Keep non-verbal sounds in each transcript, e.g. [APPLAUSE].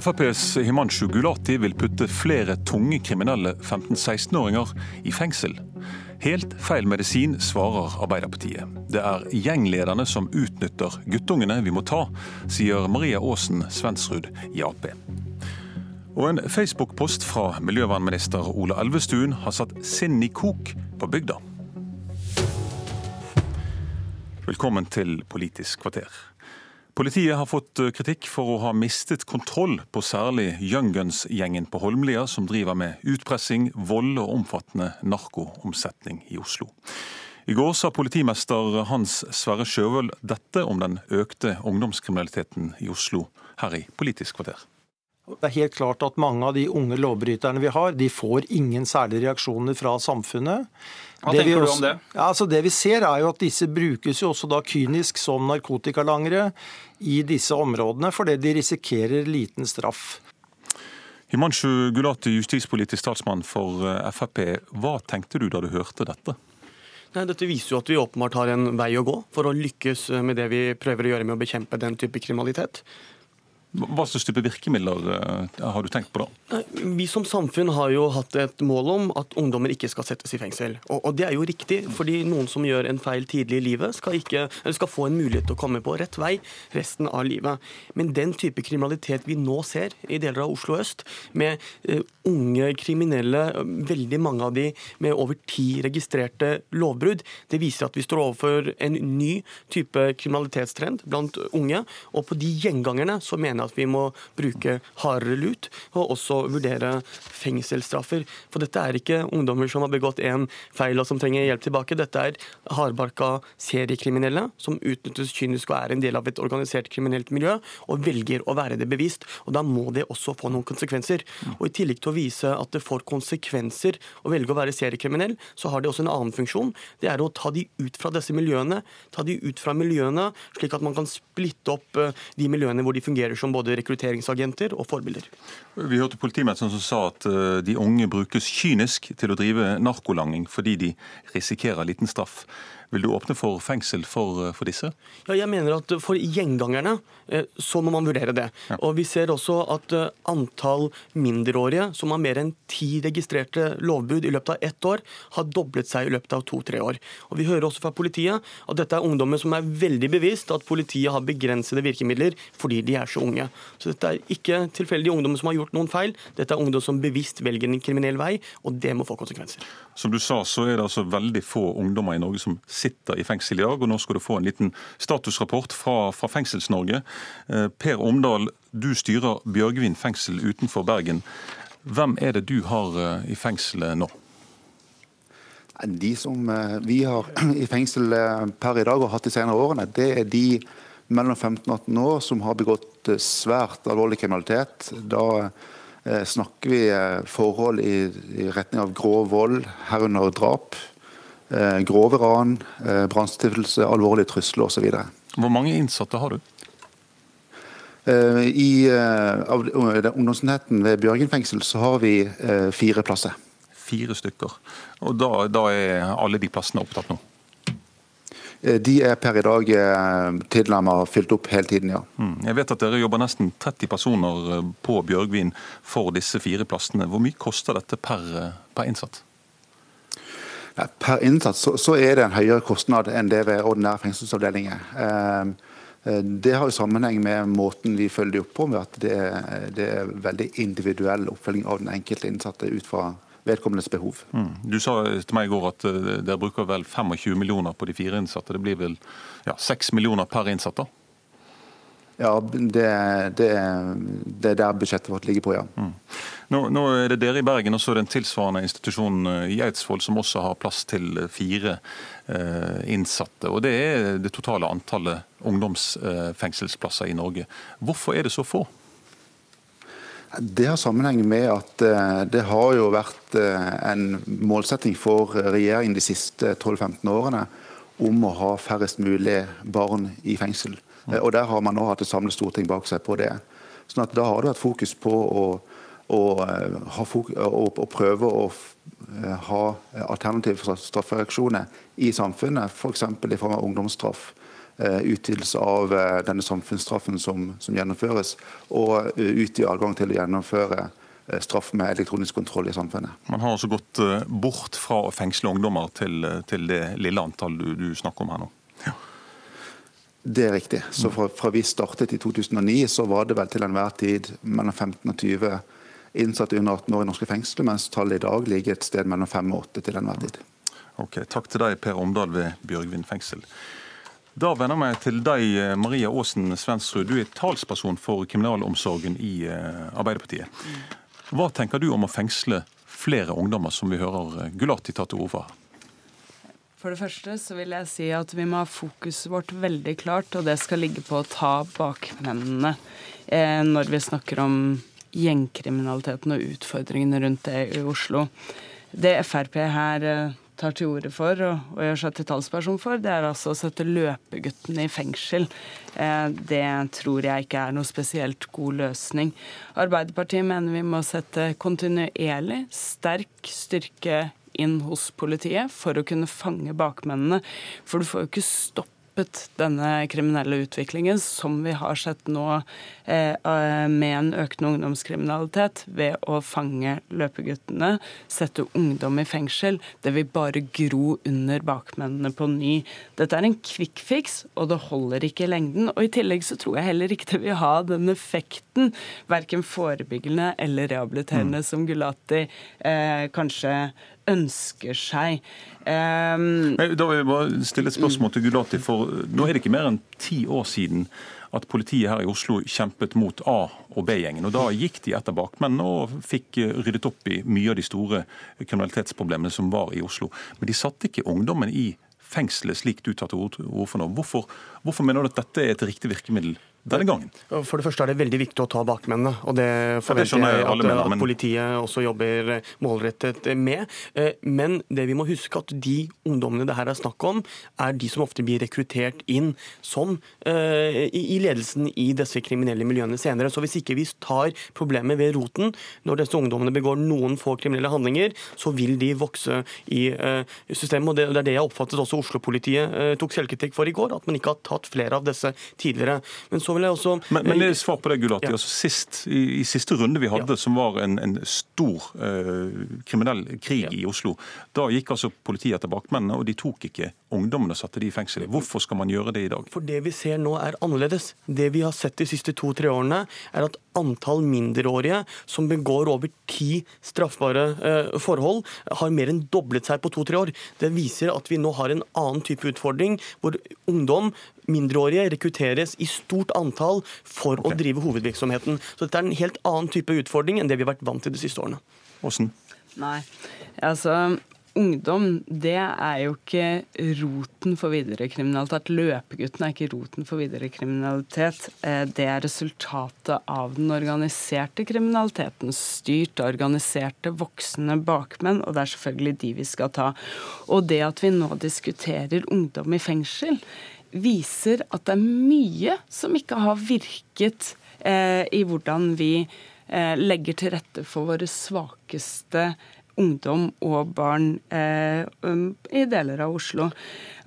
FrPs Himanshu Gulati vil putte flere tunge kriminelle 15-16-åringer i fengsel. Helt feil medisin, svarer Arbeiderpartiet. Det er gjenglederne som utnytter guttungene vi må ta, sier Maria Aasen Svensrud i Ap. Og en Facebook-post fra miljøvernminister Ola Elvestuen har satt sinn i kok på bygda. Velkommen til Politisk kvarter. Politiet har fått eh, kritikk for å ha mistet kontroll på særlig Young Guns-gjengen på Holmlia, som driver med utpressing, vold og omfattende narkoomsetning i Oslo. I går sa politimester Hans Sverre Sjøvold dette om den økte ungdomskriminaliteten i Oslo, her i Politisk kvarter. Det er helt klart at mange av de unge lovbryterne vi har, de får ingen særlige reaksjoner fra samfunnet. Hva det tenker også, du om det? Ja, altså det vi ser er jo at disse brukes jo også da kynisk som narkotikalangere i disse områdene, fordi de risikerer liten straff. Himanshu Gulati, justispolitisk statsmann for eh, Frp. Hva tenkte du da du hørte dette? Nei, dette viser jo at vi åpenbart har en vei å gå for å lykkes med det vi prøver å gjøre med å bekjempe den type kriminalitet. Hva slags type virkemidler eh, har du tenkt på da? Vi som samfunn har jo hatt et mål om at ungdommer ikke skal settes i fengsel. Og, og det er jo riktig, fordi noen som gjør en feil tidlig i livet, skal, ikke, skal, få en mulighet til å komme på rett vei resten av livet. Men den type kriminalitet vi nå ser i deler av Oslo øst, med uh, unge kriminelle, veldig mange av de med over ti registrerte lovbrudd, det viser at vi står overfor en ny type kriminalitetstrend blant unge. Og på de gjengangerne så mener jeg at vi må bruke hardere lut, og også vurdere fengselsstraffer. For dette er ikke ungdommer som har begått én feil og som trenger hjelp tilbake. Dette er hardbarka seriekriminelle som utnyttes kynisk og er en del av et organisert kriminelt miljø, og velger å være det bevisst. Og Da må det også få noen konsekvenser. Og I tillegg til å vise at det får konsekvenser å velge å være seriekriminell, så har det også en annen funksjon. Det er å ta de ut fra disse miljøene, ta de ut fra miljøene, slik at man kan splitte opp eh, de miljøene hvor de fungerer som både rekrutteringsagenter og forbilder. Vi hørte politimesteren som sa at eh, de unge brukes kynisk til å drive narkolanging fordi de risikerer liten straff. Vil du åpne for fengsel for, for, disse? Ja, jeg mener at For gjengangerne eh, så må man vurdere det. Ja. Og Vi ser også at eh, antall mindreårige som har mer enn ti registrerte lovbud i løpet av ett år, har doblet seg i løpet av to-tre år. Og Vi hører også fra politiet at dette er ungdommer som er veldig bevisst at politiet har begrensede virkemidler fordi de er så unge. Så dette er ikke tilfeldige ungdommer som har gjort noen feil. Dette er ungdom som bevisst velger en kriminell vei, og det må få konsekvenser. Som du sa, så er det altså veldig få ungdommer i Norge som sitter i fengsel i dag. og Nå skal du få en liten statusrapport fra, fra Fengsels-Norge. Eh, per Omdal, du styrer Bjørgvin fengsel utenfor Bergen. Hvem er det du har eh, i fengselet nå? De som eh, vi har [CLEARS THROAT] i fengsel per i dag og hatt de senere årene, det er de mellom 15 og 18 år som har begått svært alvorlig kriminalitet. Da snakker vi forhold i, i retning av grov vold, herunder drap. Eh, grove ran, eh, brannstiftelse, alvorlige trusler osv. Hvor mange innsatte har du? Eh, I ungdomsenheten ved Bjørgen fengsel så har vi fire plasser. Fire stykker. Og da, da er alle de plassene opptatt nå? De er per i dag tilnærmet fylt opp hele tiden, ja. Mm. Jeg vet at dere jobber nesten 30 personer på Bjørgvin for disse fire plassene. Hvor mye koster dette per, per innsatt? Per innsatt så, så, er det en høyere kostnad enn det ved ordinære fengselsavdelinger. Ehm, eh, det har jo sammenheng med måten vi følger opp på, med at det er, det er veldig individuell oppfølging av den enkelte innsatte ut fra vedkommendes behov. Mm. Du sa til meg i går at uh, dere bruker vel 25 millioner på de fire innsatte. Det blir vel ja, 6 millioner per innsatt? da? Ja, det, det, det, er der budsjettet vårt ligger på, ja. Mm. Nå, nå, er det dere i Bergen og så er det en tilsvarende institusjon eh, i Eidsvoll som også har plass til fire eh, innsatte. og Det er det totale antallet ungdomsfengselsplasser i Norge. Hvorfor er det så få? Det har sammenheng med at eh, det har jo vært eh, en målsetting for regjeringen de siste 12-15 årene om å ha færrest mulig barn i fengsel. Eh, og Der har man nå hatt et samlet storting bak seg på det. Sånn at Da har det vært fokus på å, å, eh, fokus, å, å prøve å eh, ha alternative straffereaksjoner i samfunnet, f.eks. For i form av ungdomsstraff. utvidelse av denne samfunnsstraffen som, som gjennomføres, og utvide adgang til å gjennomføre straff med elektronisk kontroll i samfunnet. Man har altså gått bort fra å fengsle ungdommer til, til det lille antall du, du snakker om her nå? Ja. Det er riktig. Så fra, fra, vi startet i 2009, så var det vel til enhver tid mellom 15 og 20 innsatte under 18 år i norske fengsler, mens tallet i dag ligger et sted mellom 5 og 8 til enhver tid. Ok, Takk til deg, Per Omdal ved Bjørgvin fengsel. Da vender jeg til deg, Maria Aasen Svensrud. Du er talsperson for kriminalomsorgen i eh, Arbeiderpartiet. Hva tenker du om å fengsle flere ungdommer, som vi hører Gulati ta til orde for? For det første så vil jeg si at vi må ha fokuset vårt veldig klart, og det skal ligge på å ta bakmennene eh, når vi snakker om gjengkriminaliteten og utfordringene rundt det i Oslo. Det Frp her eh, tar til orde for og, og gjør seg til talsperson for, det er altså å sette løpeguttene i fengsel. Eh, det tror jeg ikke er noe spesielt god løsning. Arbeiderpartiet mener vi må sette kontinuerlig sterk styrke inn hos politiet for å kunne fange bakmennene. For du får jo ikke stopp stoppet denne kriminelle utviklingen som vi har sett nå eh, eh, med en økende ungdomskriminalitet, ved å fange løpeguttene, sette ungdom i fengsel. Det vil bare gro under bakmennene på ny. Dette er en quick fix, og det holder ikke i lengden. Og i tillegg så tror jeg heller ikke det vil ha den effekten, verken forebyggende eller rehabiliterende, mm. som Gulati eh, kanskje ønsker seg. Um, da vil jeg bare stille et spørsmål til Gulati. for Nå er det ikke mer enn ti år siden at politiet her i Oslo kjempet mot A- og B-gjengen. og Da gikk de etter bakmennene og fikk ryddet opp i mye av de store kriminalitetsproblemene som var i Oslo. Men de satte ikke ungdommen i fengselet, slik du tar til orde for nå. Hvorfor, hvorfor mener du at dette er et riktig virkemiddel? Denne gangen? For det første er det veldig viktig å ta bakmennene. og Det forventer jeg at, mener, at, politiet også jobber målrettet med. Eh, men det vi må huske at de ungdommene det her er snakk om, er de som ofte blir rekruttert inn som uh, i ledelsen i disse kriminelle miljøene senere. Så hvis ikke vi tar problemet ved roten, når disse ungdommene begår noen få kriminelle handlinger, så vil de vokse i uh, systemet. og Det, det er det jeg oppfattet også Oslo-politiet uh, tok selvkritikk for i går, at man ikke har tatt flere av disse tidligere. Men så vil jeg også Men, men det er svar på det, Gulati. Ja. Altså, sist, i, i, siste runde vi hadde, ja. som var en, en stor uh, kriminell krig ja. i Oslo, da gikk altså politiet etter bakmennene, og de tok ikke ungdommene satte de i fengsel. Hvorfor skal man gjøre det i dag? For det vi ser nå er annerledes. Det vi har sett de siste to-tre årene, er at antall mindreårige som begår over ti straffbare uh, forhold, har mer enn doblet seg på to-tre år. Det viser at vi nå har en annen type utfordring, hvor ungdom mindreårige rekrutteres i stort antall for okay. å drive hovedvirksomheten. Så dette er en helt annen type utfordring enn det vi har vært vant til de siste årene. Hvordan? Nei, altså ungdom, det er jo ikke roten for videre kriminalitet. Løpegutten er ikke roten for videre kriminalitet. Eh, det er resultatet av den organiserte kriminaliteten. Styrt, organiserte, voksne bakmenn, og det er selvfølgelig de vi skal ta. Og det at vi nå diskuterer ungdom i fengsel, viser at det er mye som ikke har virket eh, i hvordan vi eh, legger til rette for våre svakeste ungdom og barn eh, um, i deler av Oslo.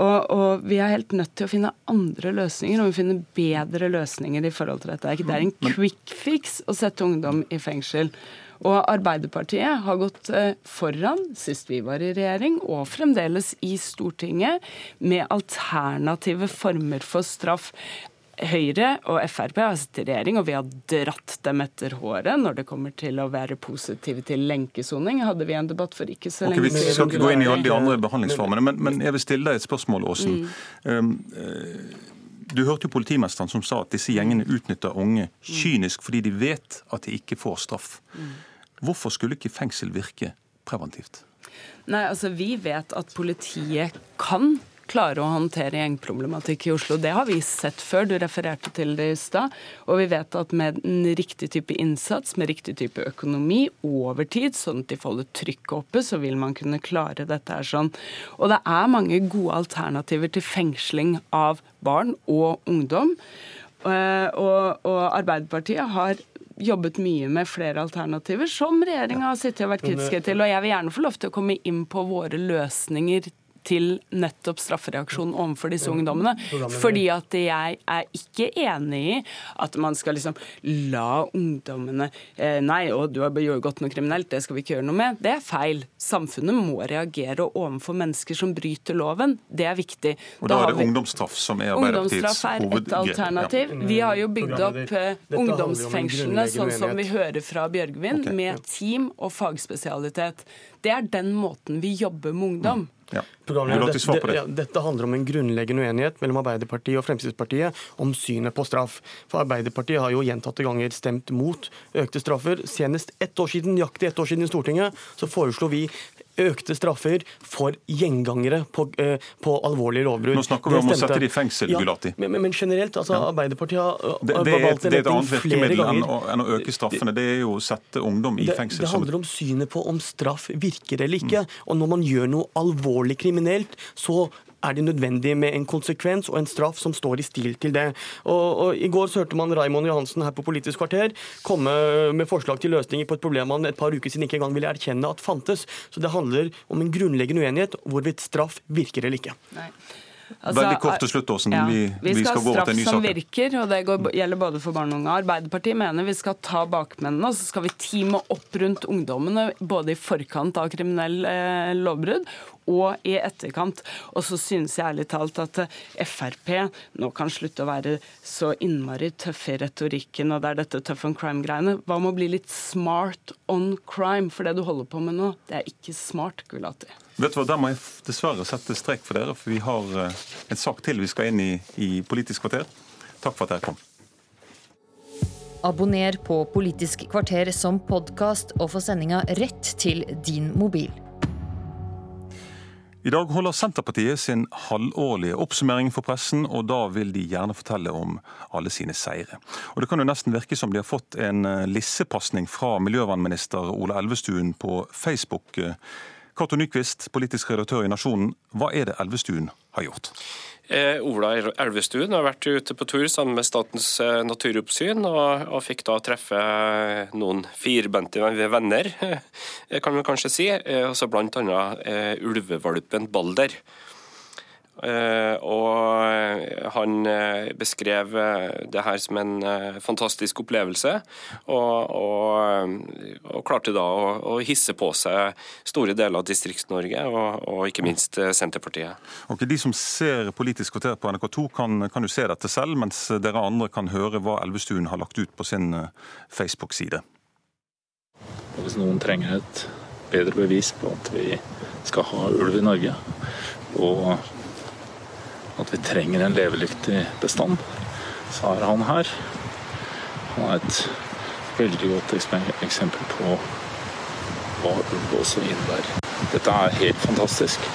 Og, og, vi er helt nødt til å finne andre løsninger, og vi finner bedre løsninger i forhold til dette. Det er en quick fix å sette ungdom i fengsel. Og Arbeiderpartiet har gått eh, foran sist vi var i regjering, og fremdeles i Stortinget, med alternative former for straff. Høyre og Frp har sittet i regjering, og vi har dratt dem etter håret når det kommer til å være positive til lenkesoning. Hadde vi en debatt for ikke så lenge siden. Okay, vi skal ikke gå inn i alle de andre behandlingsformene, men, men jeg vil stille deg et spørsmål, Åsen. Mm. Um, uh, du hørte jo politimesteren som sa at disse gjengene utnytter unge kynisk fordi de vet at de ikke får straff. Mm. Hvorfor skulle ikke fengsel virke preventivt? Nei, altså Vi vet at politiet kan klare å håndtere gjengproblematikk i Oslo. Det har vi sett før, du refererte til det i stad. Og vi vet at med en riktig type innsats, med riktig type økonomi over tid, sånn at de får holder trykket oppe, så vil man kunne klare dette her sånn. Og det er mange gode alternativer til fengsling av barn og ungdom. Eh, og, og Arbeiderpartiet har jobbet mye med flere alternativer, som regjeringa har sittet og vært kritiske til. Og jeg vil gjerne få lov til å komme inn på våre løsninger til nettopp straffereaksjonen overfor disse ungdommene. Fordi at jeg er ikke enig i at man skal liksom la ungdommene eh, Nei, og du har begått noe kriminelt, det skal vi ikke gjøre noe med. Det er feil. Samfunnet må reagere overfor mennesker som bryter loven. Det er viktig. Og Da, da er det vi... ungdomsstraff som er Arbeiderpartiets hovedgrep? Ungdomsstraff er et alternativ. Ja. Vi har jo bygd opp eh, ungdomsfengslene, sånn som vi hører fra Bjørgvin, okay. med team og fagspesialitet. Det er den måten vi jobber med ungdom. Ja. Det, ja, dette handler om en grunnleggende uenighet mellom Arbeiderpartiet og Fremskrittspartiet om synet på straff. For Arbeiderpartiet har jo gjentatte ganger stemt mot økte straffer. Senest ett år siden, nøyaktig ett år siden i Stortinget så foreslo vi økte straffer for gjengangere på, eh, på alvorlige lovbrudd. Nå snakker vi om å sette dem i fengsel, Gulati. Ja, men, men, generelt, altså ja. Arbeiderpartiet har det, det, ganger. Det er et annet virkemiddel enn å, enn å, øke straffene. Det, er jo å sette ungdom i fengsel. Det handler om synet på om straff virker eller ikke. Mm. Og når man gjør noe alvorlig kriminelt, så er det nødvendig med en konsekvens og en straff som står i stil til det. Og, og I går så hørte man Raymond Johansen her på Politisk kvarter komme med forslag til løsninger på et problem han et par uker siden ikke engang ville erkjenne at fantes. Så det handler om en grunnleggende uenighet hvorvidt straff virker eller ikke. Nei. Altså, Veldig kort til slutt, Åsen. Ja. Vi, vi, skal vi skal ha straff som virker, og det går, gjelder både for barn og unge. Arbeiderpartiet mener vi skal ta bakmennene, og så skal vi teame opp rundt ungdommene både i forkant av kriminell eh, lovbrudd og i etterkant. Og så synes jeg ærlig talt at Frp nå kan slutte å være så innmari tøffe i retorikken, og det er dette tough on crime-greiene. Hva med å bli litt smart on crime? For det du holder på med nå, det er ikke smart, Gulati. Vet du hva, Der må jeg dessverre sette strek for dere, for vi har eh, en sak til vi skal inn i i Politisk kvarter. Takk for at dere kom. Abonner på Politisk kvarter som podkast og få sendinga rett til din mobil. I dag holder Senterpartiet sin halvårlige oppsummering for pressen, og da vil de gjerne fortelle om alle sine seire. Og Det kan jo nesten virke som de har fått en eh, lissepasning fra miljøvernminister Ola Elvestuen på Facebook Cato Nyquist, politisk redaktør i Nasjonen. Hva er det Elvestuen har gjort? Eh, Ola Elvestuen har vært ute på tur sammen med Statens eh, naturoppsyn, og, og fikk da treffe eh, noen firbente venner, [LAUGHS] kan man kanskje si. Altså Bl.a. Ulvevalpen Balder. Eh, og han eh, beskrev eh, det her som en fantastisk opplevelse, og, og, og klarte da å, å, hisse på seg store deler av Distrikts-Norge, og, og, ikke minst Senterpartiet. Ok, De som ser Politisk kvarter på NRK2 kan, kan jo se dette selv, mens dere andre kan høre hva Elvestuen har lagt ut på sin Facebook-side. Hvis noen trenger et bedre bevis på at vi skal ha ulv i Norge, og at vi trenger en levedyktig bestand, så er han her. Han er et veldig godt eksempel på hva ulv også innebærer. Dette er helt fantastisk.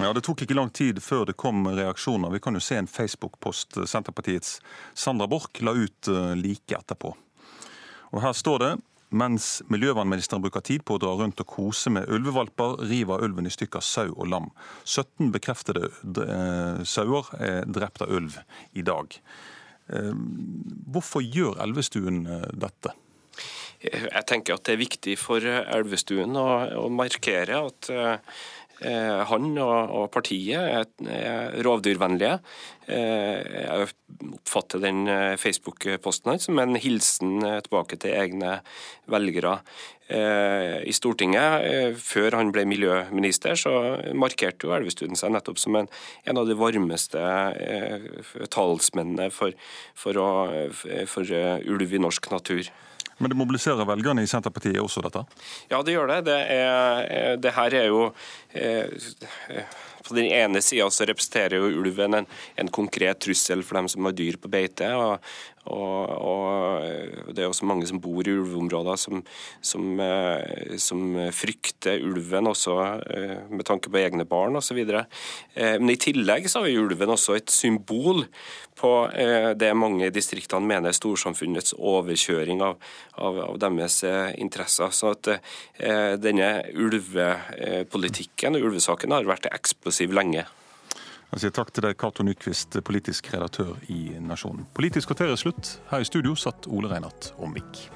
Ja, Det tok ikke lang tid før det kom reaksjoner. Vi kan jo se en Facebook-post Senterpartiets Sandra Borch la ut eh, like etterpå. Og Her står det mens miljøvernministeren bruker tid på å dra rundt og kose med ulvevalper, river ulven i stykker sau og lam. 17 bekreftede eh, sauer er drept av ulv i dag. Eh, hvorfor gjør Elvestuen eh, dette? Jeg tenker at det er viktig for Elvestuen å, å markere at han og partiet er rovdyrvennlige. Eh, jeg oppfatter den eh, Facebook-posten hans som en hilsen tilbake til egne velgere. I Stortinget, før han ble miljøminister, så markerte jo Elvestuen seg nettopp som en, en av de varmeste talsmennene for, for, å, for ulv i norsk natur. Men det mobiliserer velgerne i Senterpartiet også, dette? Ja, det gjør det. Det, er, det her er jo eh, På den ene sida representerer jo ulven en, en, konkret trussel for dem som har dyr på beite. og, og, og Det er også mange som bor i ulveområder som, som, eh, som frykter ulven også eh, med tanke på egne barn osv. Eh, men i tillegg så er ulven også et symbol på det mange i distriktene mener er storsamfunnets overkjøring av, av, av deres interesser. Så at denne ulvepolitikken og ulvesaken har vært eksplosiv lenge. Jeg sier takk til deg, Cato Nyquist, politisk redaktør i Nasjonen. Politisk kvarter er slutt. Her i studio satt Ole Reinert Omvik.